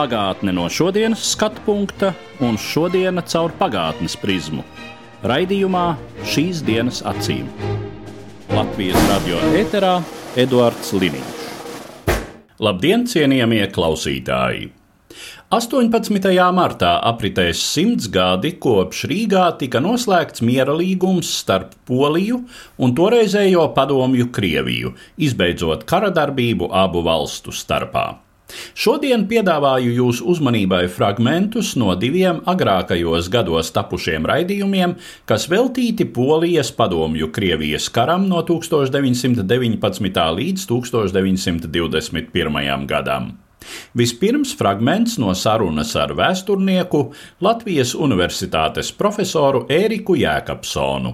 Pagātne no šodienas skatu punkta un šodienas caur pagātnes prizmu. Raidījumā šīs dienas acīm. Latvijas radio eterā Eduards Liniņš. Labdien, cienījamie klausītāji! 18. martā apritēs simts gadi, kopš Rīgā tika noslēgts miera līgums starp Poliju un toreizējo padomju Krieviju, izbeidzot kara darbību abu valstu starpā. Šodien piedāvāju jūsu uzmanībai fragmentus no diviem agrākajos gados tapušiem raidījumiem, kas veltīti Polijas padomju Krievijas karam no 1919. līdz 1921. gadam. Vispirms fragments no sarunas ar vēsturnieku Latvijas Universitātes profesoru Ēriku Jēkabsonu.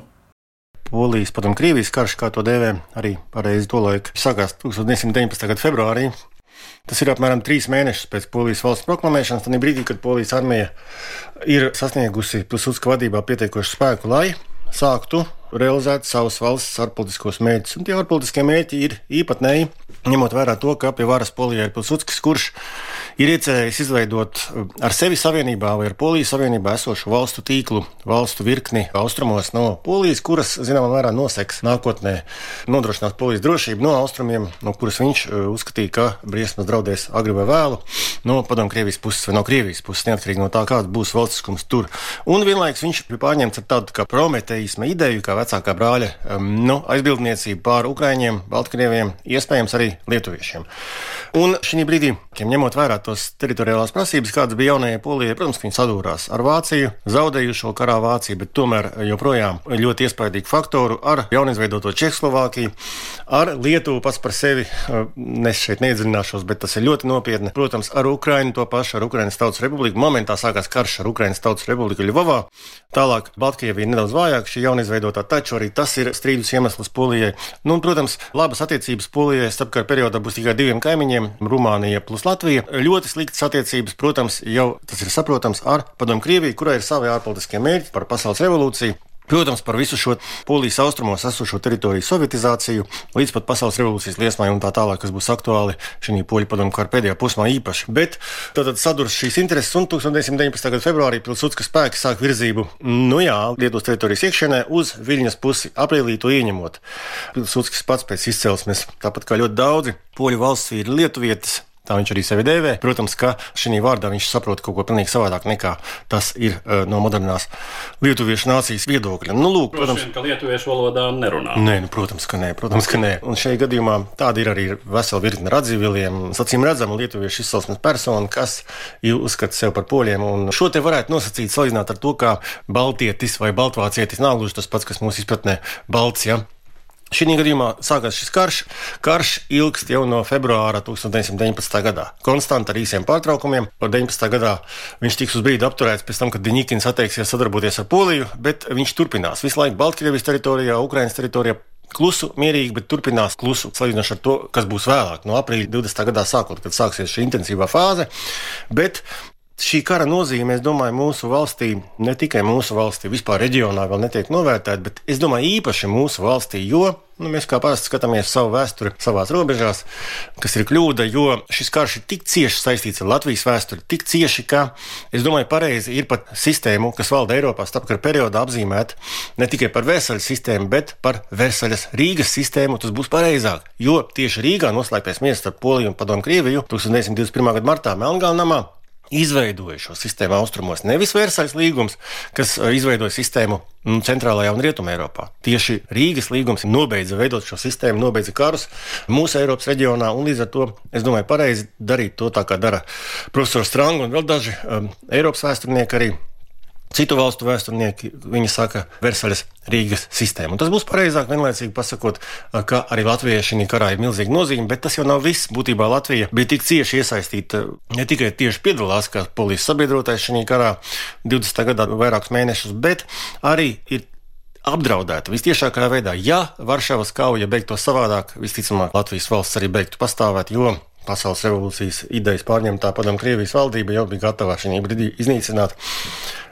Polijas padomu Krievijas karš, kā to dēvē arī pareizi to laiku, sākās 1919. gada februārī. Tas ir apmēram trīs mēnešus pēc Polijas valsts proklamēšanas, tad brīdī, kad Polijas armija ir sasniegusi Pilsudska vadībā pietiekošu spēku, lai sāktu realizēt savus valsts ārpolitiskos mērķus. Un tie ārpolitiskie mērķi ir īpatnēji, ņemot vērā to, ka pie varas Polijā ir Pilsudskis, kurš ir iecerējis izveidot ar sevi savienībā vai ar Polijas savienībā esošu valstu tīklu, valstu virkni austrumos no Polijas, kuras, zināmā mērā, noseks nākotnē nodrošināt Polijas drošību no austrumiem, no kuras viņš uzskatīja, ka briesmas draudēs agri vai vēlu no padomu Krievijas puses vai no Krievijas puses, neatkarīgi no tā, kāds būs valstiskums tur. Un vienlaikus viņš bija pārņemts ar tādu kā prometējisma ideju, kā vecākā brāļa um, nu, aizbildniecību pār Ukraiņiem, Baltkrieviem, iespējams arī Lietuviešiem. Un šī brīdī, ņemot vērā tos teritoriālās prasības, kādas bija jaunajai Polijai, protams, viņi sadūrās ar Vāciju, zaudējušo karā Vāciju, bet tomēr joprojām ļoti iespaidīgu faktoru ar jaunizveidoto Čehoslovākiju, ar Lietuvu pats par sevi. Es šeit neiedziļināšos, bet tas ir ļoti nopietni. Protams, ar Ukrainu to pašu, ar Ukraiņas Tautas Republiku. Momentā sākās karš ar Ukraiņas Tautas Republiku Ļuvovā. Tālāk Baltkrievija nedaudz vājāk, šī jaunizveidotā, taču arī tas ir strīdus iemesls Polijai. Nu, un, protams, labas attiecības Polijai starpkara periodā būs tikai diviem kaimiņiem - Rumānija plus Latvija. Ļoti sliktas attiecības, protams, jau tas ir saprotams ar Padomu Krieviju, kurai ir savi ārpolitiskie mērķi par pasaules revolūciju. Protams, par visu šo polijas austrumos esošo teritoriju sovietizāciju, līdz pat pasaules revolūcijas liesmai un tā tālāk, kas būs aktuāli šī poļu padomu kara pēdējā posmā īpaši. Bet tad sadurs šīs intereses un 1919. gada februārī Pilsudska spēki sāk virzību, nu jā, Lietuvas teritorijas iekšienē uz Viļņas pusi, aprīlī to ieņemot. Pilsudskis pats pēc izcelsmes, tāpat kā ļoti daudzi poļu valsts vīri lietuvietis, Tā viņš arī sevi dēvē. Protams, ka šī vārdā viņš saprot kaut ko pilnīgi savādāk nekā tas ir uh, no modernās lietuviešu nācijas viedokļa. Nu, lūk, protams, Droši, ka lietuviešu valodā nerunā. Nē, nu, protams, ka nē. Protams, ka nē. Un šajā gadījumā tāda ir arī vesela virkne radzīviliem, sacīm redzama lietuviešu izcelsmes persona, kas uzskata sevi par poļiem. Un šo te varētu nosacīt salīdzināt ar to, kā baltietis vai baltvācietis nav gluži tas pats, kas mūsu izpratnē balts. Ja? Šī gadījumā sākās šis karš. Karš ilgst jau no februāra 1919. gadā. Konstanti ar īsiem pārtraukumiem. Par 19. gadā viņš tiks uz brīdi apturēts pēc tam, kad Diņķins atteiksies sadarboties ar Poliju, bet viņš turpinās visu laiku Baltkrievijas teritorijā, Ukraiņas teritorijā. Klusu, mierīgi, bet turpinās klusu, salīdzinot ar to, kas būs vēlāk, no aprīļa 20. gadā sākot, kad sāksies šī intensīvā fāze. Bet Šī kara nozīme, es domāju, mūsu valstī, ne tikai mūsu valstī, vispār reģionā vēl netiek novērtēta, bet es domāju, īpaši mūsu valstī, jo nu, mēs kā parasti skatāmies savu vēsturi savās robežās, kas ir kļūda, jo šis karš ir tik cieši saistīts ar Latvijas vēsturi, tik cieši, ka es domāju, pareizi ir pat sistēmu, kas valda Eiropā starpkara periodā apzīmēt ne tikai par Versaļas sistēmu, bet par Versaļas Rīgas sistēmu. Tas būs pareizāk, jo tieši Rīgā noslēgtais miers starp Poliju un Padomu Krieviju 1921. gada martā Melngalnamā izveidoja šo sistēmu austrumos. Nevis Versaļas līgums, kas uh, izveidoja sistēmu nu, centrālajā un rietumē Eiropā. Tieši Rīgas līgums nobeidza veidot šo sistēmu, nobeidza karus mūsu Eiropas reģionā, un līdz ar to es domāju, pareizi darīt to tā, kā dara profesors Strang un vēl daži um, Eiropas vēsturnieki arī Citu valstu vēsturnieki viņi saka Versaļas Rīgas sistēmu. Un tas būs pareizāk vienlaicīgi pasakot, ka arī Latvijai šī karā ir milzīga nozīme, bet tas jau nav viss. Būtībā Latvija bija tik cieši iesaistīta, ne tikai tieši piedalās kā polijas sabiedrotais šajā karā 20. gadā vairākus mēnešus, bet arī ir apdraudēta visciešākajā veidā. Ja Varšavas kauja beigtos savādāk, visticamāk Latvijas valsts arī beigtu pastāvēt, jo pasaules revolūcijas idejas pārņemtā padomu Krievijas valdība jau bija gatava šī brīdī iznīcināt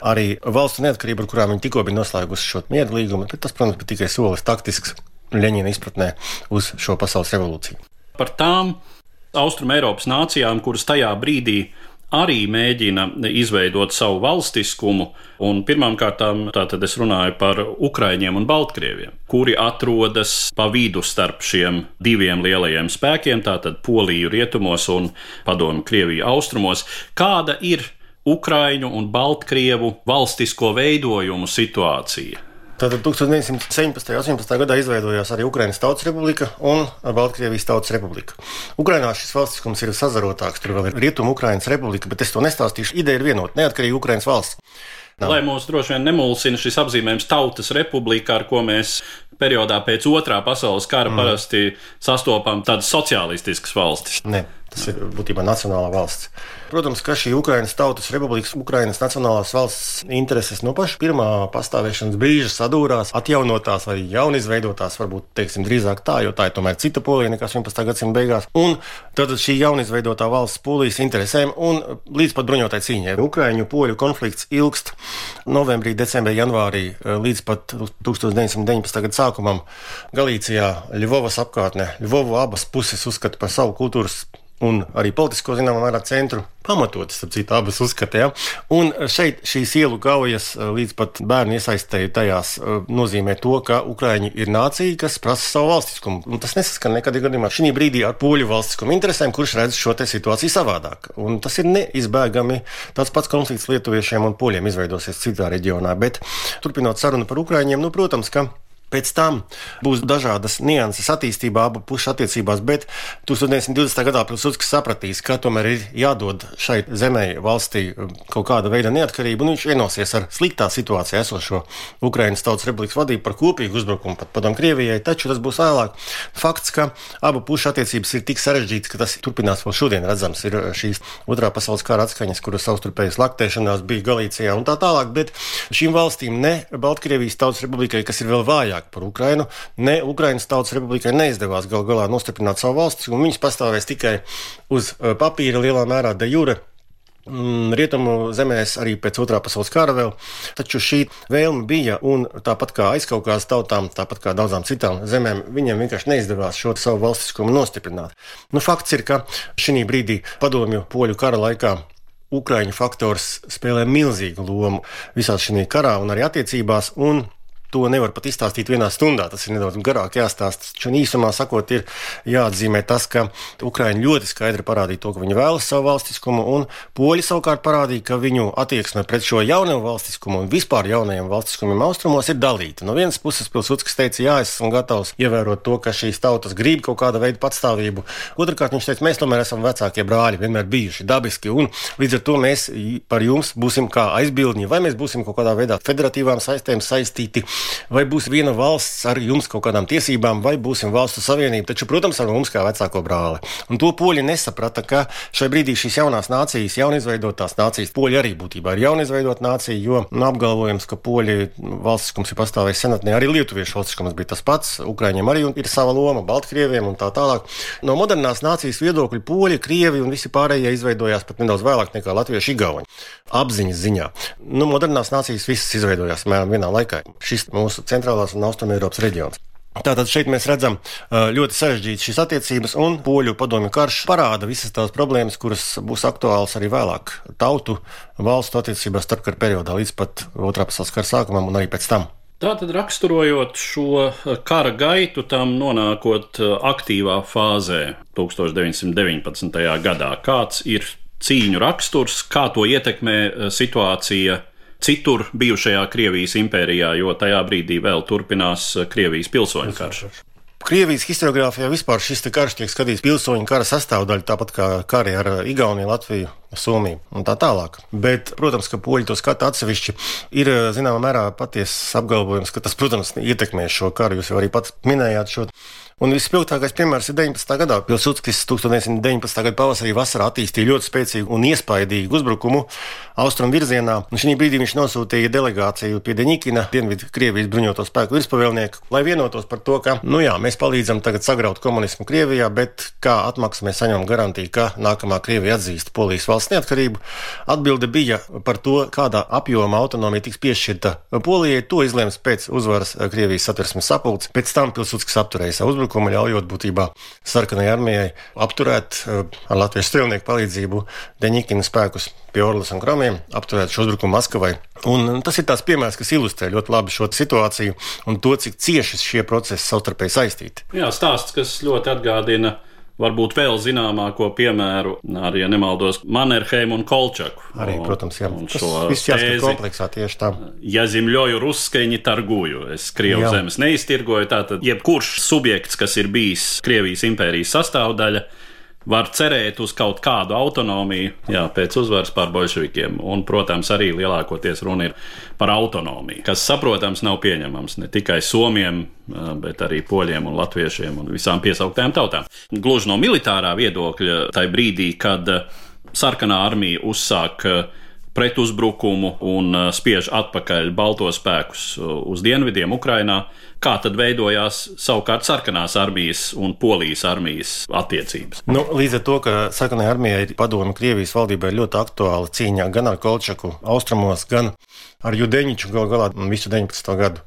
arī valstu neatkarību, ar kurām viņi tikko bija noslēgusi šo mieru līgumu. Bet tas, protams, bija tikai solis taktisks Leņķina izpratnē uz šo pasaules revolūciju. Par tām Austrum Eiropas nācijām, kuras tajā brīdī arī mēģina izveidot savu valstiskumu. Un pirmkārt, tātad es runāju par Ukraiņiem un Baltkrieviem, kuri atrodas pa vidu starp šiem diviem lielajiem spēkiem, tātad Poliju rietumos un Padomu Krieviju austrumos. Kāda ir Ukraiņu un Baltkrievu valstisko veidojumu situācija? Tātad 1917. un 18. gadā izveidojās arī Ukraiņas Tautas Republika un Baltkrievijas Tautas Republika. Ukrainā šis valstiskums ir sazarotāks, tur vēl ir Rietumu Ukraiņas Republika, bet es to nestāstīšu. Ideja ir vienota - neatkarīga Ukraiņas valsts. Nav. Lai mūs droši vien nemulsina šis apzīmējums Tautas Republika, ar ko mēs periodā pēc otrā pasaules kara mm. parasti sastopam tādas sociālistiskas valstis. Ne. Tas ir būtībā nacionāla valsts. Protams, ka šī Ukraiņas Tautas Republikas, Ukraiņas Nacionālās valsts intereses no paša pirmā pastāvēšanas brīža sadūrās, atjaunotās vai jaunizveidotās, varbūt teiksim, drīzāk tā, jo tā ir tomēr cita polija nekā 11. gadsimta beigās. Un tad šī jaunizveidotā valsts polijas interesēm un līdz pat bruņotai cīņai. Ukraiņu poļu konflikts ilgst novembrī, decembrī, janvārī līdz pat 1919. gada sākumam Galīcijā, Ļuvovas apkārtnē. Ļuvovu abas puses uzskata par savu kultūras un arī politisko zināmā mērā centru pamatot, starp citu, abas uzskatījām. Un šeit šīs ielu kaujas eh, līdz pat bērnu iesaistēju tajās eh, nozīmē to, ka Ukraiņi ir nācija, kas prasa savu valstiskumu. Un tas nesaskan nekādā gadījumā šī brīdī ar poļu valstiskumu interesēm, kurš redz šo situāciju savādāk. Un tas ir neizbēgami. Tas pats konflikts lietuviešiem un poļiem izveidosies citā reģionā. Bet turpinot sarunu par Ukraiņiem, nu, protams, ka Pēc tam būs dažādas nianses attīstībā abu pušu attiecībās, bet 1920. gadā Pilsudskis sapratīs, ka tomēr ir jādod šai zemē valstī um, kaut kāda veida neatkarība, un viņš vienosies ar sliktā situācijā esošo Ukraiņas Tautas Republikas vadību par kopīgu uzbrukumu pat padomu Krievijai, taču tas būs vēlāk. Fakts, ka abu pušu attiecības ir tik sarežģītas, ka tas turpinās vēl šodien redzams, ir uh, šīs otrā pasaules kara atskaņas, kuras savstarpējas laktēšanās bija Galīcijā un tā tālāk, bet šīm valstīm ne Baltkrievijas Tautas Republikai, kas ir vēl vājāk, vairāk par Ukrainu. Ne Ukraiņas Tautas Republikai neizdevās gal galā nostiprināt savu valsts, un viņas pastāvēs tikai uz uh, papīra lielā mērā de jure. Mm, rietumu zemēs arī pēc otrā pasaules kara vēl. Taču šī vēlme bija, un tāpat kā aizkaukās tautām, tāpat kā daudzām citām zemēm, viņiem vienkārši neizdevās šo savu valstiskumu nostiprināt. Nu, fakts ir, ka šī brīdī padomju poļu kara laikā Ukrāņu faktors spēlē milzīgu lomu visā šajā karā un arī attiecībās. Un to nevar pat izstāstīt vienā stundā. Tas ir nedaudz garāk jāstāsta. Taču īsumā sakot, ir jāatzīmē tas, ka Ukraiņi ļoti skaidri parādīja to, ka viņi vēlas savu valstiskumu, un poļi savukārt parādīja, ka viņu attieksme pret šo jauno valstiskumu un vispār jaunajiem valstiskumiem austrumos ir dalīta. No vienas puses, Pilsudskis teica, jā, es esmu gatavs ievērot to, ka šīs tautas grib kaut kāda veida patstāvību. Otrakārt, viņš teica, mēs tomēr esam vecākie brāļi, vienmēr bijuši dabiski, un līdz ar to mēs par jums būsim kā aizbildņi, vai mēs būsim kaut kādā veidā federatīvām saistēm saistīti vai būs viena valsts ar jums kaut kādām tiesībām, vai būsim valstu savienība, taču, protams, ar mums kā vecāko brāli. Un to poļi nesaprata, ka šai brīdī šīs jaunās nācijas, jaunizveidotās nācijas, poļi arī būtībā ir jaunizveidota nācija, jo nu, apgalvojams, ka poļi valstiskums ir pastāvējis senatnē, arī lietuviešu valstiskums bija tas pats, Ukraiņiem arī ir sava loma, Baltkrieviem un tā tālāk. No modernās nācijas viedokļa poļi, krievi un visi pārējie izveidojās pat nedaudz vēlāk nekā latvieši igauni. Apziņas ziņā. Nu, modernās nācijas visas izveidojās mēram vienā laikā. Šis mūsu centrālās un austrumēropas reģions. Tātad šeit mēs redzam ļoti sarežģītas šīs attiecības, un poļu padomju karš parāda visas tās problēmas, kuras būs aktuālas arī vēlāk tautu valstu attiecībās starpkara periodā līdz pat otrā pasaules kara sākumam un arī pēc tam. Tātad, raksturojot šo kara gaitu, tam nonākot aktīvā fāzē 1919. gadā, kāds ir cīņu raksturs, kā to ietekmē situācija citur bijušajā Krievijas impērijā, jo tajā brīdī vēl turpinās Krievijas pilsoņu karš. Krievijas historiografijā vispār šis karš tiek skatīts pilsoņu kara sastāvdaļa, tāpat kā kari ar Igauniju, Latviju, Somiju un tā tālāk. Bet, protams, ka poļi to skata atsevišķi, ir zināmā mērā patiesas apgalvojums, ka tas, protams, ietekmē šo karu. Jūs jau arī pats minējāt šo. Un vispilgtākais piemērs ir 19. gadā. Pilsudskis 1919. gada pavasarī vasarā attīstīja ļoti spēcīgu un iespaidīgu uzbrukumu austrumu virzienā. Un šī brīdī viņš nosūtīja delegāciju pie Deņikina, Dienvidu Krievijas bruņoto spēku virspavēlnieku, lai vienotos par to, ka, nu jā, mēs palīdzam tagad sagraut komunismu Krievijā, bet kā atmaksu mēs saņemam garantiju, ka nākamā Krievija atzīst Polijas valsts neatkarību. Atbilde bija par to, kādā apjomā autonomija tiks piešķirta Polijai. To izlēms pēc uzvaras Krievijas satversmes sapulces. Pēc tam Pilsudskis apturēja savu uzbrukumu ļaujot būtībā sarkanai armijai apturēt eh, ar Latvijas strēlnieku palīdzību Deņikina spēkus pie Orlas un Kromiem, apturēt šo uzbrukumu Maskavai. Un tas ir tās piemērs, kas ilustrē ļoti labi šo situāciju un to, cik cieši šie procesi savstarpēji saistīti. Jā, stāsts, kas ļoti atgādina Varbūt vēl zināmāko piemēru, arī, ja nemaldos, Mannerheimu un Kolčaku. Arī, protams, jā. Tas viss jāskat kompleksā tieši tā. Ja zimļoju ruskaiņi targuju, es Krievu jā. zemes neiztirgoju, tātad jebkurš subjekts, kas ir bijis Krievijas impērijas sastāvdaļa, var cerēt uz kaut kādu autonomiju jā, pēc uzvaras pār bolševikiem. Un, protams, arī lielākoties runa ir par autonomiju, kas, saprotams, nav pieņemams ne tikai somiem, bet arī poļiem un latviešiem un visām piesauktajām tautām. Gluži no militārā viedokļa, tajā brīdī, kad sarkanā armija uzsāk pretuzbrukumu un spiež atpakaļ balto spēkus uz dienvidiem Ukrainā, kā tad veidojās savukārt sarkanās armijas un polijas armijas attiecības. Nu, līdz ar to, ka sarkanajai armijai padomu Krievijas valdībai ļoti aktuāla cīņā gan ar Kolčaku austrumos, gan ar Judeņiču gal galā visu 19. gadu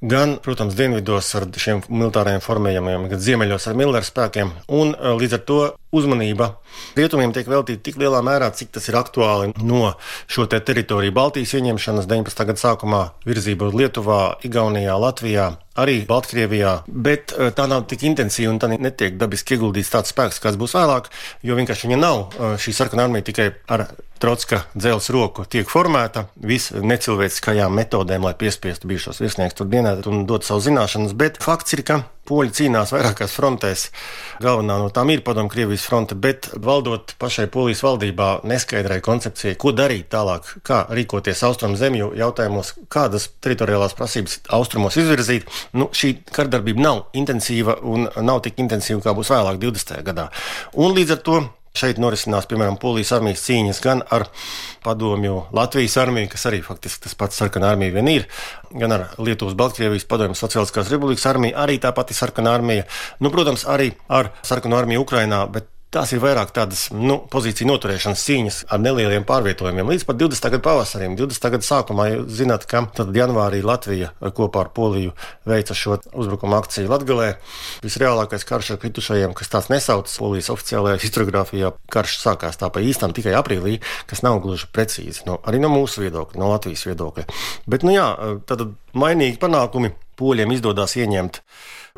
gan, protams, dienvidos ar šiem militāriem formējumiem, gan ziemeļos ar militāriem spēkiem. Un eh, līdz ar to uzmanība rietumiem tiek veltīta tik lielā mērā, cik tas ir aktuāli no šo te teritoriju Baltijas ieņemšanas 19. gada sākumā virzība uz Lietuvā, Igaunijā, Latvijā. Arī Baltkrievijā, bet eh, tā nav tik intensīva un tā netiek dabiski ieguldīts tāds spēks, kāds būs vēlāk, jo vienkārši viņa nav. Eh, šī sarkanā armija tikai ar Trotska dzelzs roku tiek formēta visnecilvēciskajām metodēm, lai piespiestu bijušos virsniekus tur dienēt un dot savu zināšanas, bet fakts ir, ka poļi cīnās vairākās frontēs. Galvenā no tām ir padomu Krievijas fronte, bet valdot pašai polijas valdībā neskaidrai koncepcijai, ko darīt tālāk, kā rīkoties austrumu zemju jautājumos, kādas teritoriālās prasības austrumos izvirzīt. Nu, šī kardarbība nav intensīva un nav tik intensīva, kā būs vēlāk 20. gadā. Un līdz ar to Šeit norisinās, piemēram, polijas armijas cīņas gan ar padomju Latvijas armiju, kas arī faktiski tas pats sarkanā armija vien ir, gan ar Lietuvas, Baltkrievijas padomju Socialistiskās republikas armiju, arī tā pati sarkanā armija. Nu, protams, arī ar sarkano armiju Ukrainā, bet Tās ir vairāk tādas nu, pozīciju noturēšanas cīņas ar nelieliem pārvietojumiem. Līdz pat 20. gada pavasarim, 20. gada sākumā, jūs zināt, ka tad janvārī Latvija kopā ar Poliju veica šo uzbrukuma akciju Latgalē. Visreālākais karš ar kritušajiem, kas tāds nesaucas Polijas oficiālajā historiografijā, karš sākās tā pa īstam tikai aprīlī, kas nav gluži precīzi, no, arī no mūsu viedokļa, no Latvijas viedokļa. Bet, nu jā, tad mainīgi panākumi poļiem izdodas ieņemt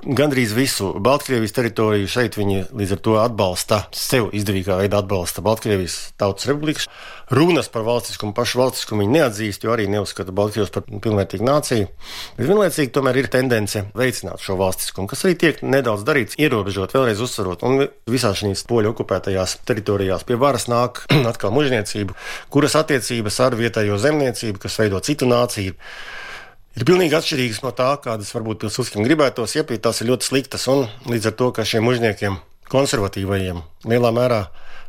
gandrīz visu Baltkrievijas teritoriju. Šeit viņi līdz ar to atbalsta, sev izdevīgā veidā atbalsta Baltkrievijas Tautas Republikas. Runas par valstiskumu, pašu valstiskumu viņi neatzīst, jo arī neuzskata Baltkrievus par pilnvērtīgu nāciju. Bet vienlaicīgi tomēr ir tendence veicināt šo valstiskumu, kas arī tiek nedaudz darīts, ierobežot, vēlreiz uzsverot. Un visās šīs poļu okupētajās teritorijās pie varas nāk atkal mužniecība, kuras attiecības ar vietējo zemniecību, kas veido citu nāciju ir pilnīgi atšķirīgas no tā, kādas varbūt pilsūskiem gribētos, ja tās ir ļoti sliktas. Un līdz ar to, ka šiem mužniekiem, konservatīvajiem, lielā mērā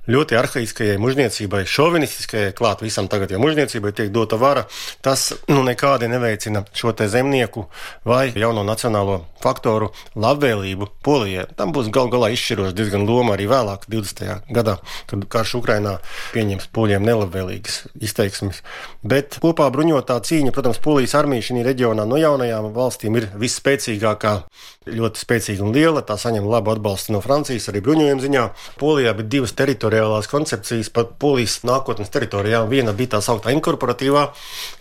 ļoti arhaiskajai mužniecībai, šovinistiskajai klāt visam tagad, ja mužniecībai tiek dota vara, tas nu, nekādi neveicina šo te zemnieku vai jauno nacionālo faktoru labvēlību Polijai. Tam būs gal galā izšķiroša diezgan loma arī vēlāk, 20. gadā, kad karš Ukrainā pieņems poļiem nelabvēlīgas izteiksmes. Bet kopā bruņotā cīņa, protams, Polijas armija šī reģionā no jaunajām valstīm ir visspēcīgākā, ļoti spēcīga un liela. Tā saņem labu atbalstu no Francijas arī bruņojuma ziņā. Polijā bija divas teritorijas teritoriālās koncepcijas par polijas nākotnes teritorijām. Viena bija tā sauktā inkorporatīvā,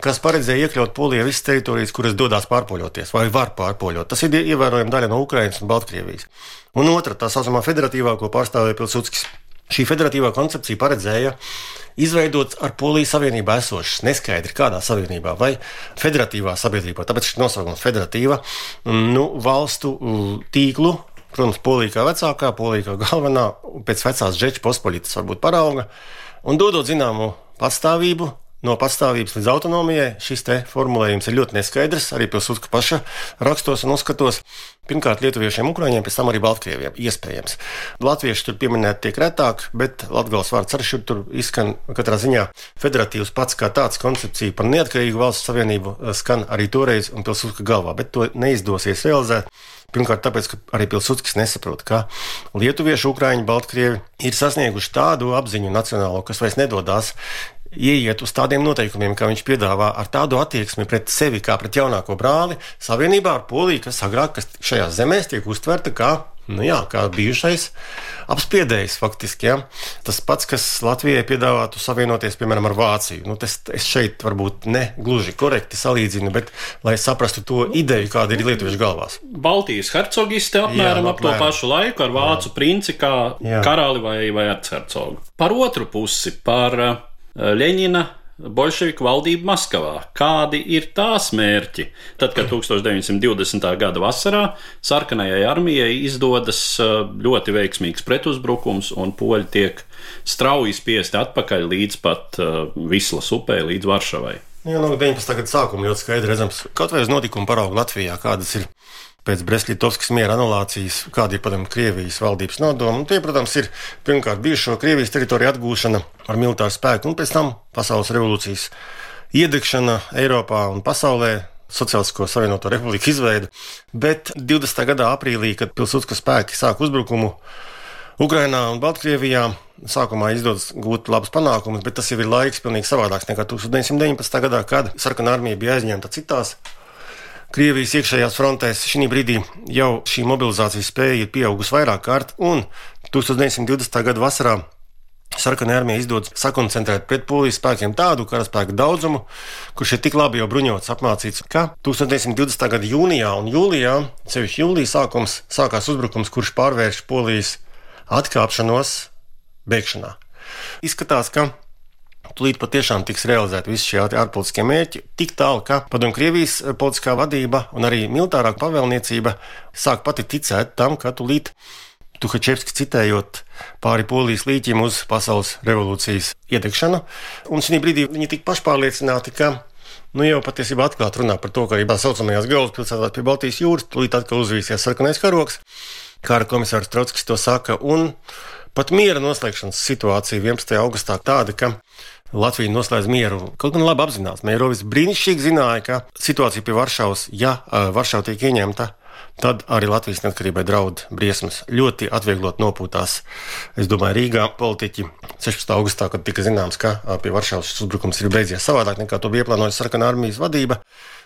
kas paredzēja iekļaut polijā visas teritorijas, kuras dodas pārpoļoties vai var pārpoļot. Tas ir ievērojama daļa no Ukrainas un Baltkrievijas. Un otra, tā saucamā federatīvā, ko pārstāvēja Pilsudskis. Šī federatīvā koncepcija paredzēja izveidot ar Poliju savienībā esošas, neskaidri kādā savienībā vai federatīvā sabiedrībā, tāpēc šis nosaukums federatīva nu, valstu tīklu. Protams, Polija kā vecākā, Polija kā galvenā, pēc vecās džeča pospolitas varbūt parauga, un dodot zināmu patstāvību no patstāvības līdz autonomijai. Šis formulējums ir ļoti neskaidrs arī Pilsudska paša rakstos un uzskatos. Pirmkārt, lietuviešiem, ukrāņiem, pēc tam arī baltkrieviem. Iespējams. Latvieši tur pieminēti tiek retāk, bet latgals vārds arī tur izskan katrā ziņā. Federatīvs pats kā tāds koncepcija par neatkarīgu valsts savienību eh, skan arī toreiz un Pilsudska galvā, bet to neizdosies realizēt. Pirmkārt, tāpēc, ka arī Pilsudskis nesaprot, ka lietuvieši, ukrāņi, baltkrievi ir sasnieguši tādu apziņu nacionālo, kas vairs nedodas ieiet uz tādiem noteikumiem, kā viņš piedāvā, ar tādu attieksmi pret sevi kā pret jaunāko brāli, savienībā ar Poliju, kas agrāk kas šajās zemēs tiek uztverta kā. Nu jā, kā bijušais apspiedējs, faktiski. Ja? Tas pats, kas Latvijai piedāvātu savienoties, piemēram, ar Vāciju. Nu, tas, es šeit varbūt ne gluži korekti salīdzinu, bet lai saprastu to ideju, kāda ir lietuviešu galvās. Baltijas hercogisti apmēram jā, ap to pašu laiku ar vācu jā. princi kā jā. karali vai, vai archercogu. Par otru pusi, par Ļeņina bolševiku valdību Maskavā. Kādi ir tās mērķi? Tad, kad 1920. gada vasarā sarkanajai armijai izdodas ļoti veiksmīgs pretuzbrukums un poļi tiek strauji spiesti atpakaļ līdz pat Vislas upē, līdz Varšavai. Jā, no 19. gada sākuma ļoti skaidri redzams, kaut vai uz notikumu paraugu Latvijā, kādas ir pēc Brestļitovskas miera anulācijas, kāda ir padomju Krievijas valdības nodoma. Un tie, protams, ir pirmkārt bijušo Krievijas teritoriju atgūšana ar militāru spēku, un pēc tam pasaules revolūcijas iedegšana Eiropā un pasaulē. Sociālisko Savienoto Republiku izveida, bet 20. gadā aprīlī, kad pilsūckas spēki sāka uzbrukumu Ukrainā un Baltkrievijā, sākumā izdodas gūt labus panākumus, bet tas jau ir laiks pilnīgi savādāks nekā 1919. gadā, kad sarkanā armija bija aizņemta citās Krievijas iekšējās frontēs šī brīdī jau šī mobilizācijas spēja ir pieaugusi vairāk kārt, un 1920. gada vasarā Sarkanā armija izdodas sakoncentrēt pret polijas spēkiem tādu karaspēku daudzumu, kurš ir tik labi jau bruņots, apmācīts, ka 1920. gada jūnijā un jūlijā, sevišķi jūlijā sākums, sākās uzbrukums, kurš pārvērš polijas atkāpšanos bēgšanā. Izskatās, ka Tūlīt patiešām tiks realizēti visi šie ārpolitiskie mērķi, tik tālu, ka padomju Krievijas eh, politiskā vadība un arī militārā pavēlniecība sāk pati ticēt tam, ka tūlīt Tuhačevski citējot pāri polijas līķim uz pasaules revolūcijas iedegšanu. Un šī brīdī viņi tik pašpārliecināti, ka nu jau patiesībā atklāti runā par to, ka arī tā saucamajās galvaspilsētās pie Baltijas jūras tūlīt atkal uzvīsies sarkanais karoks. Kāra komisārs Trotskis to saka, un pat miera noslēgšanas situācija 11. augustā tāda, ka Latvija noslēdz mieru. Kaut gan labi apzinās, Mērovis brīnišķīgi zināja, ka situācija pie Varšavas, ja Varšava tiek ieņemta, tad arī Latvijas neatkarībai draud briesmas. Ļoti atvieglot nopūtās, es domāju, Rīgā politiķi 16. augustā, kad tika zināms, ka pie Varšavas šis uzbrukums ir beidzies savādāk nekā to bija plānojusi sarkanā armijas vadība.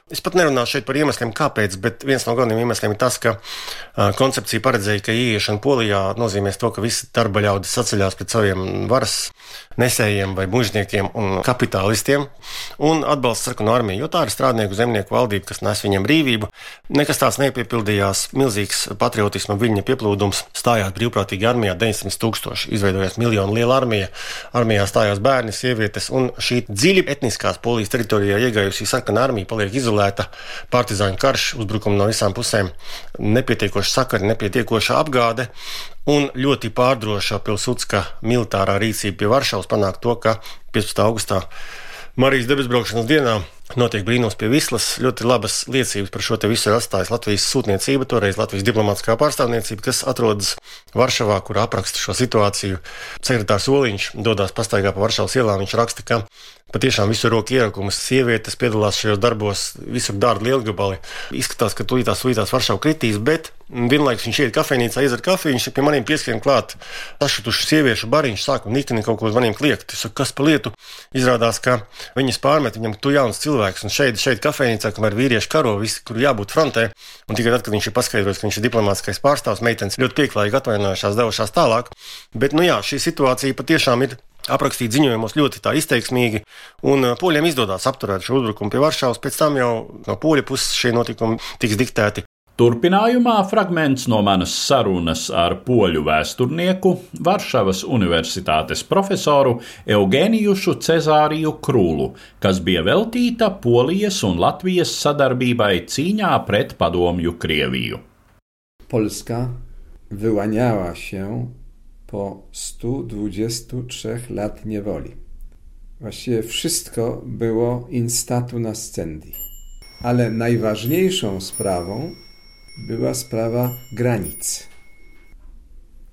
Es pat nerunāšu šeit par iemesliem, kāpēc, bet viens no galvenajiem iemesliem ir tas, ka uh, koncepcija paredzēja, ka ieiešana Polijā nozīmēs to, ka visi darba ļaudis saceļās pret saviem varas nesējiem vai mužniekiem un kapitālistiem un atbalsta sarkanu armiju, jo tā ir strādnieku zemnieku valdība, kas nes viņiem brīvību. Nekas tāds nepiepildījās, milzīgs patriotisma viļņa pieplūdums, stājās brīvprātīgi armijā 900 tūkstoši, izveidojās miljonu liela armija, armijā stājās bērni, sievietes, un šī dziļi etniskās polijas teritorijā iegājusi sarkana armija paliek izolēta izolēta partizāņu karš, uzbrukumi no visām pusēm, nepietiekoša sakari, nepietiekoša apgāde. Un ļoti pārdroša pilsūtska militārā rīcība pie Varšavas panāk to, ka 15. augustā Marijas debesbraukšanas dienā notiek brīnums pie Vislas. Ļoti labas liecības par šo te visu ir atstājusi Latvijas sūtniecība, toreiz Latvijas diplomātiskā pārstāvniecība, kas atrodas Varšavā, kur apraksta šo situāciju. Sekretārs Oliņš dodas pastaigā pa Varšavas ielām. Viņš raksta, ka Patiešām visur roku ierakumus, sievietes piedalās šajos darbos, visur dārgi lielgabali. Izskatās, ka tūlītās sūtās Varšava kritīs, bet vienlaikus viņš iet kafejnīcā, izdzer kafiju, viņš pie maniem pieskrien klāt. Sašutuši sieviešu bariņš sāk un nikni kaut ko uz maniem kliegt. Es saku, kas pa lietu? Izrādās, ka viņas pārmet viņam, tu jauns cilvēks, un šeit, šeit kafejnīcā, kamēr vīrieši karo, visi, kur jābūt frontē, un tikai tad, kad viņš ir paskaidrojis, ka viņš ir diplomātskais pārstāvs, meitenes ļoti pieklājīgi atvainojušās, devušās tālāk. Bet, nu jā, šī situācija patiešām ir aprakstīt ziņojumos ļoti izteiksmīgi, un uh, poļiem izdodas apturēt šo uzbrukumu pie Varšavas. Pēc tam jau no poļu puses šie notikumi tiks diktēti Turpinājumā fragments no manas sarunas ar poļu vēsturnieku, Varšavas Universitātes profesoru Eugēnijušu Cezāriju Krūlu, kas bija veltīta Polijas un Latvijas sadarbībai cīņā pret padomju Krieviju. Polska wyłaniała się po 123 lat niewoli. Właściwie wszystko było in statu nascendi. Ale najważniejszą sprawą była sprawa granic.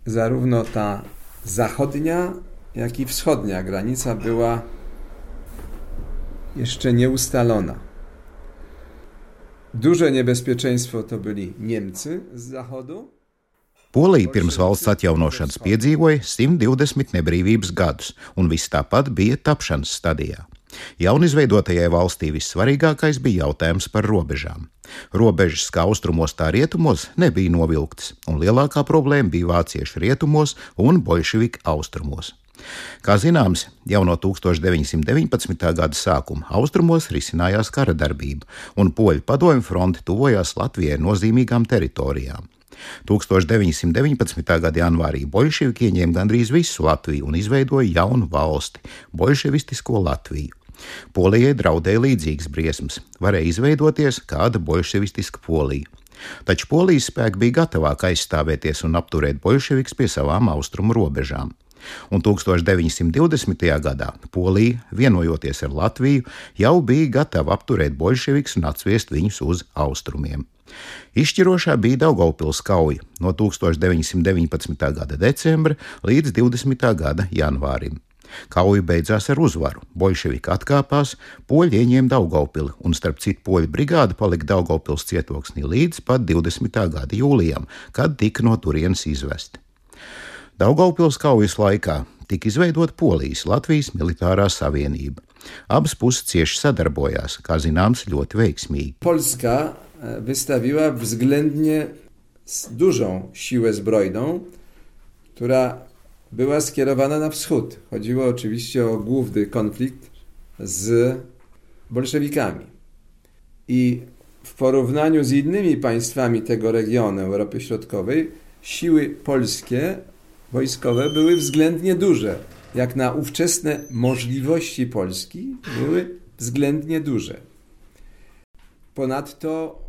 Zarówno ta zachodnia, jak i wschodnia granica była jeszcze nieustalona. Duże niebezpieczeństwo to byli Niemcy z zachodu. Polija pirms valsts atjaunošanas piedzīvoja 120 nebrīvības gadus, un viss tāpat bija tapšanas stadijā. Jaunizveidotajai valstī vissvarīgākais bija jautājums par robežām. Robežas kā austrumos, tā rietumos nebija novilktas, un lielākā problēma bija vācieši rietumos un bolševiki austrumos. Kā zināms, jau no 1919. gada sākuma austrumos risinājās kara darbība, un poļu padomju fronte tuvojās Latvijai nozīmīgām teritorijām. 1919. gada janvārī bolševiki ieņēma gandrīz visu Latviju un izveidoja jaunu valsti - bolševistisko Latviju. Polijai draudēja līdzīgas briesmas, varēja izveidoties kāda bolševistiska Polija. Taču polijas spēki bija gatavāk aizstāvēties un apturēt bolševikus pie savām austrumu robežām. Un 1920. gadā Polija, vienojoties ar Latviju, jau bija gatava apturēt bolševikus un atsviest viņus uz austrumiem. Izšķirošā bija Daugaupils kauja no 1919. gada decembra līdz 20. gada janvārim. Kauja beidzās ar uzvaru. Bolševiki atkāpās, poļi ieņēma Daugaupili, un starp citu poļu brigāde palika Daugaupils cietoksnī līdz pat 20. gada jūlijam, kad tika no turienes izvesti. Daugaupils kaujas laikā tika izveidota Polijas Latvijas militārā savienība. Abas puses cieši sadarbojās, kā zināms, ļoti veiksmīgi. Polska wystawiła względnie dużą siłę zbrojną, która była skierowana na wschód. Chodziło oczywiście o główny konflikt z bolszewikami. I w porównaniu z innymi państwami tego regionu Europy Środkowej, siły polskie, wojskowe były względnie duże. Jak na ówczesne możliwości Polski, były względnie duże. Ponadto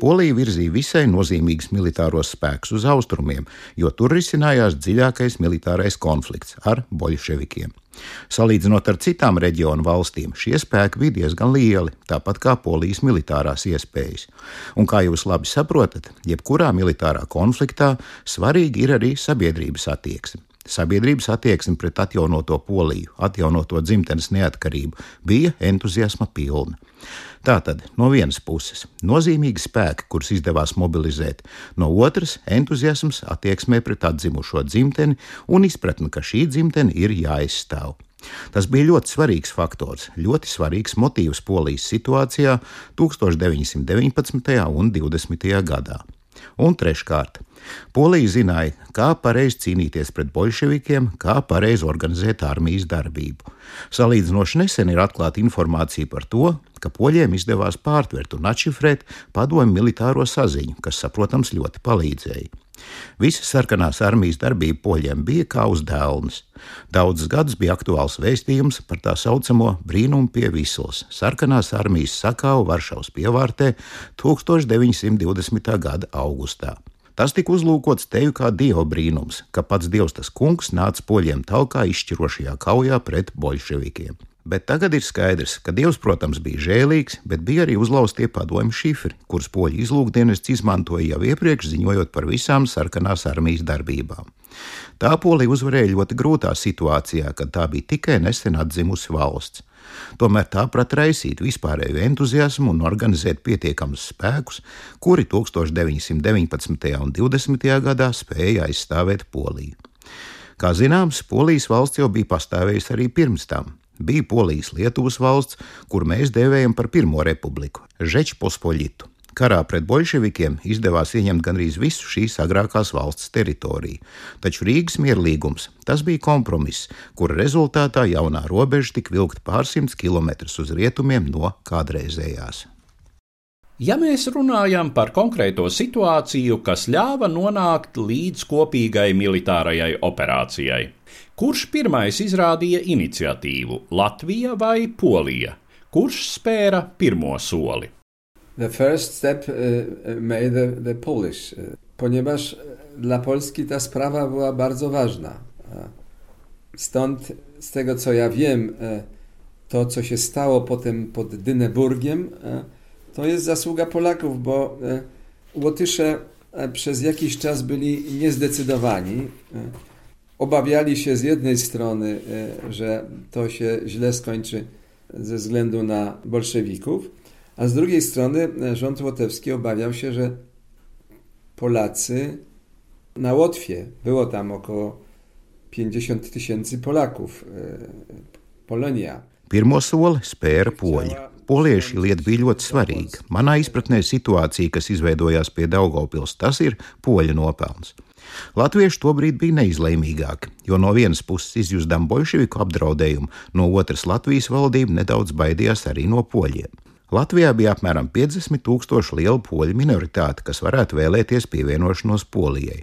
Polija virzīja visai nozīmīgus militāros spēkus uz austrumiem, jo tur risinājās dziļākais militārais konflikts ar bolševikiem. Salīdzinot ar citām reģionu valstīm, šie spēki bija diezgan lieli, tāpat kā polijas militārās iespējas. Un, kā jūs labi saprotat, jebkurā militārā konfliktā svarīgi ir arī sabiedrības attieksme. Sabiedrības attieksme pret atjaunoto poliju, atjaunoto dzimtenes neatkarību bija entuziasma pilna. Tātad, no vienas puses, nozīmīgi spēki, kurus izdevās mobilizēt, no otras - entuziasms attieksmē pret atzimušo dzimteni un izpratne, ka šī dzimtene ir jāizstāv. Tas bija ļoti svarīgs faktors, ļoti svarīgs motīvs Polijas situācijā 1919. un 20. gadā. Un treškārt, Polija zināja, kā pareizi cīnīties pret bolševikiem, kā pareizi organizēt armijas darbību. Salīdzinoši nesen ir atklāta informācija par to, ka poļiem izdevās pārtvert un atšifrēt padomju militāro saziņu, kas, protams, ļoti palīdzēja. Visa sarkanās armijas darbība poļiem bija kā uz dēlnes. Daudzus gadus bija aktuāls vēstījums par tā saucamo brīnumu pie Vislas. Sarkanās armijas sakāvu Varšavas pievārtē 1920. gada augustā. Tas tika uzlūkots teju kā dieva brīnums, ka pats dievs tas kungs nāca poļiem talkā izšķirošajā kaujā pret bolševikiem. Bet tagad ir skaidrs, ka Dievs, protams, bija žēlīgs, bet bija arī uzlaustie padomju šifri, kurus poļu izlūkdienests izmantoja jau iepriekš, ziņojot par visām sarkanās armijas darbībām. Tā Polija uzvarēja ļoti grūtā situācijā, kad tā bija tikai nesen atzimusi valsts. Tomēr tā prata raisīt vispārēju entuziasmu un organizēt pietiekamus spēkus, kuri 1919. un 20. gadā spēja aizstāvēt Poliju. Kā zināms, Polijas valsts jau bija pastāvējusi arī pirms tam. Bija Polijas Lietuvas valsts, kur mēs dēvējam par Pirmo republiku - Žečpospoļitu. Karā pret bolševikiem izdevās ieņemt gandrīz visu šīs agrākās valsts teritoriju, taču Rīgas mierlīgums tas bija kompromiss, kura rezultātā jaunā robeža tika vilkta pārsimts kilometrus uz rietumiem no kādreizējās. Ja mēs runājam par konkrēto situāciju, kas ļāva nonākt līdz kopīgai militārajai operācijai, kurš pirmais izrādīja iniciatīvu - Latvija vai Polija? Kurš spēra pirmo soli? The first step uh, made the, the Polish, uh, ponieważ dla Polski ta sprawa była bardzo ważna. Stąd, z tego co ja wiem, to co się stało potem pod Dyneburgiem, to jest zasługa Polaków, bo Łotysze przez jakiś czas byli niezdecydowani. Obawiali się z jednej strony, że to się źle skończy ze względu na bolszewików, a z drugiej strony rząd łotewski obawiał się, że Polacy na Łotwie, było tam około 50 tysięcy Polaków, Polonia. Pirmo soli spēra poļi. Polieši lieta bija ļoti svarīga. Manā izpratnē situācija, kas izveidojās pie Daugopils, tas ir poļu nopelns. Latvieši tobrīd bija neizlēmīgāki, jo no vienas puses izjūzdām bolševiku apdraudējumu, no otras Latvijas valdība nedaudz baidījās arī no poļiem. Latvijā bija apmēram 50 tūkstoši liela poļu minoritāte, kas varētu vēlēties pievienošanos Polijai.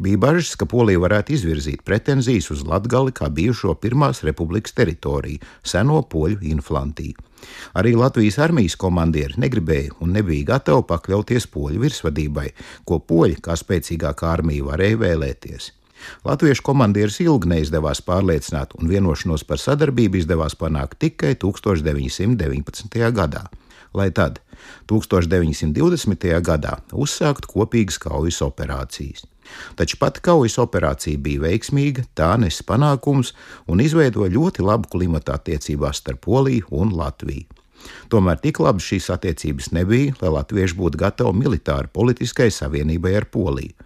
Bija bažas, ka Polija varētu izvirzīt pretenzijas uz Latgali kā bijušo Pirmās republikas teritoriju, seno poļu inflantiju. Arī Latvijas armijas komandieri negribēja un nebija gatavi pakļauties poļu virsvadībai, ko poļi kā spēcīgākā armija varēja vēlēties. Latviešu komandieris ilgi neizdevās pārliecināt, un vienošanos par sadarbību izdevās panākt tikai 1919. gadā. Lai tad 1920. gadā uzsāktu kopīgas kaujas operācijas. Taču pati kaujas operācija bija veiksmīga, tā nes panākums un izveidoja ļoti labu klimatu attiecībās starp Poliju un Latviju. Tomēr tik labas šīs attiecības nebija, lai latvieši būtu gatavi militāri politiskai savienībai ar Poliju.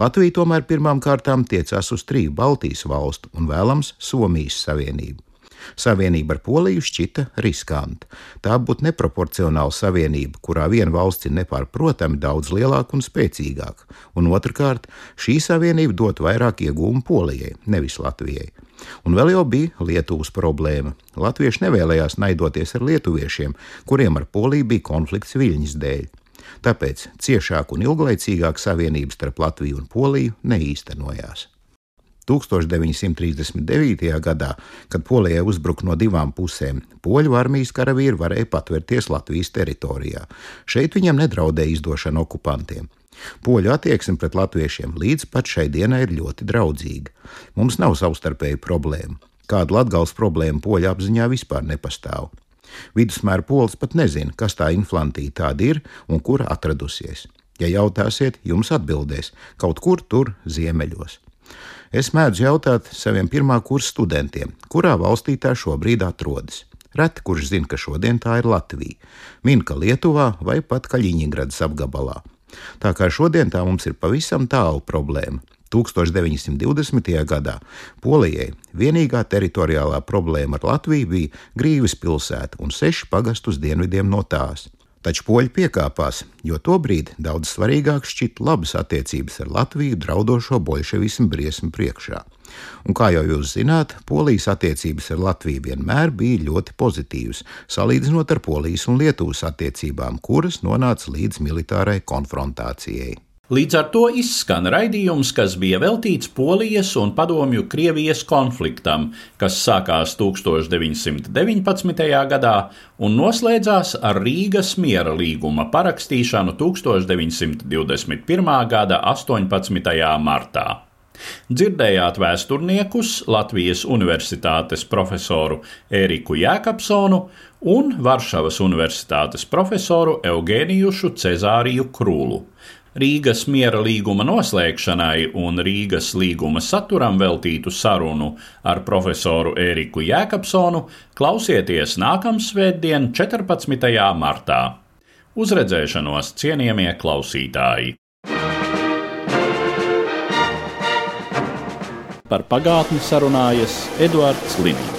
Latvija tomēr pirmām kārtām tiecās uz triju Baltijas valstu un vēlams Somijas savienību. Savienība ar Poliju šķita riskanta. Tā būtu neproporcionāla savienība, kurā viena valsts ir nepārprotami daudz lielāka un spēcīgāka, un otrkārt, šī savienība dot vairāk iegūmu Polijai, nevis Latvijai. Un vēl jau bija Lietuvas problēma. Latvieši nevēlējās naidoties ar lietuviešiem, kuriem ar Poliju bija konflikts viļņas dēļ. Tāpēc ciešāk un ilglaicīgāk savienība starp Latviju un Poliju neīstenojās. 1939. gadā, kad Polijai uzbruka no divām pusēm, poļu armijas karavīri varēja patvērties Latvijas teritorijā. Šeit viņiem nedraudēja izdošana okupantiem. Poļu attieksme pret latviešiem līdz pat šai dienai ir ļoti draudzīga. Mums nav savstarpēju problēmu. Kāda latgals problēma poļu apziņā vispār nepastāv. Vidusmēra polis pat nezina, kas tā inflantīja tāda ir un kur atradusies. Ja jautāsiet, jums atbildēs kaut kur tur ziemeļos. Es mēdzu jautāt saviem pirmā kursa studentiem, kurā valstī tā šobrīd atrodas. Reti kurš zina, ka šodien tā ir Latvija, min ka Lietuvā vai pat Kaļiņģeradas apgabalā. Tā kā šodien tā mums ir pavisam tālu problēma. 1920. gadā Polijai vienīgā teritoriālā problēma ar Latviju bija Grīvis pilsēta un seši pagastu uz dienvidiem no tās. Taču poļi piekāpās, jo tobrīd daudz svarīgāk šķita labas attiecības ar Latviju draudošo bolševismu briesmu priekšā. Un kā jau jūs zināt, Polijas attiecības ar Latviju vienmēr bija ļoti pozitīvas, salīdzinot ar Polijas un Lietuvas attiecībām, kuras nonāca līdz militārai konfrontācijai. Līdz ar to izskan raidījums, kas bija veltīts Polijas un Padomju Krievijas konfliktam, kas sākās 1919. gadā un noslēdzās ar Rīgas miera līguma parakstīšanu 1921. gada 18. martā. Dzirdējāt vēsturniekus Latvijas Universitātes profesoru Ēriku Jēkabsonu un Varšavas Universitātes profesoru Eugēnijušu Cezāriju Krūlu. Rīgas miera līguma noslēgšanai un Rīgas līguma saturam veltītu sarunu ar profesoru Ēriku Jēkabsonu klausieties nākamsvētdien, 14. martā. Uzredzēšanos cienījamie klausītāji! Par pagātni sarunājas Eduards Līniju.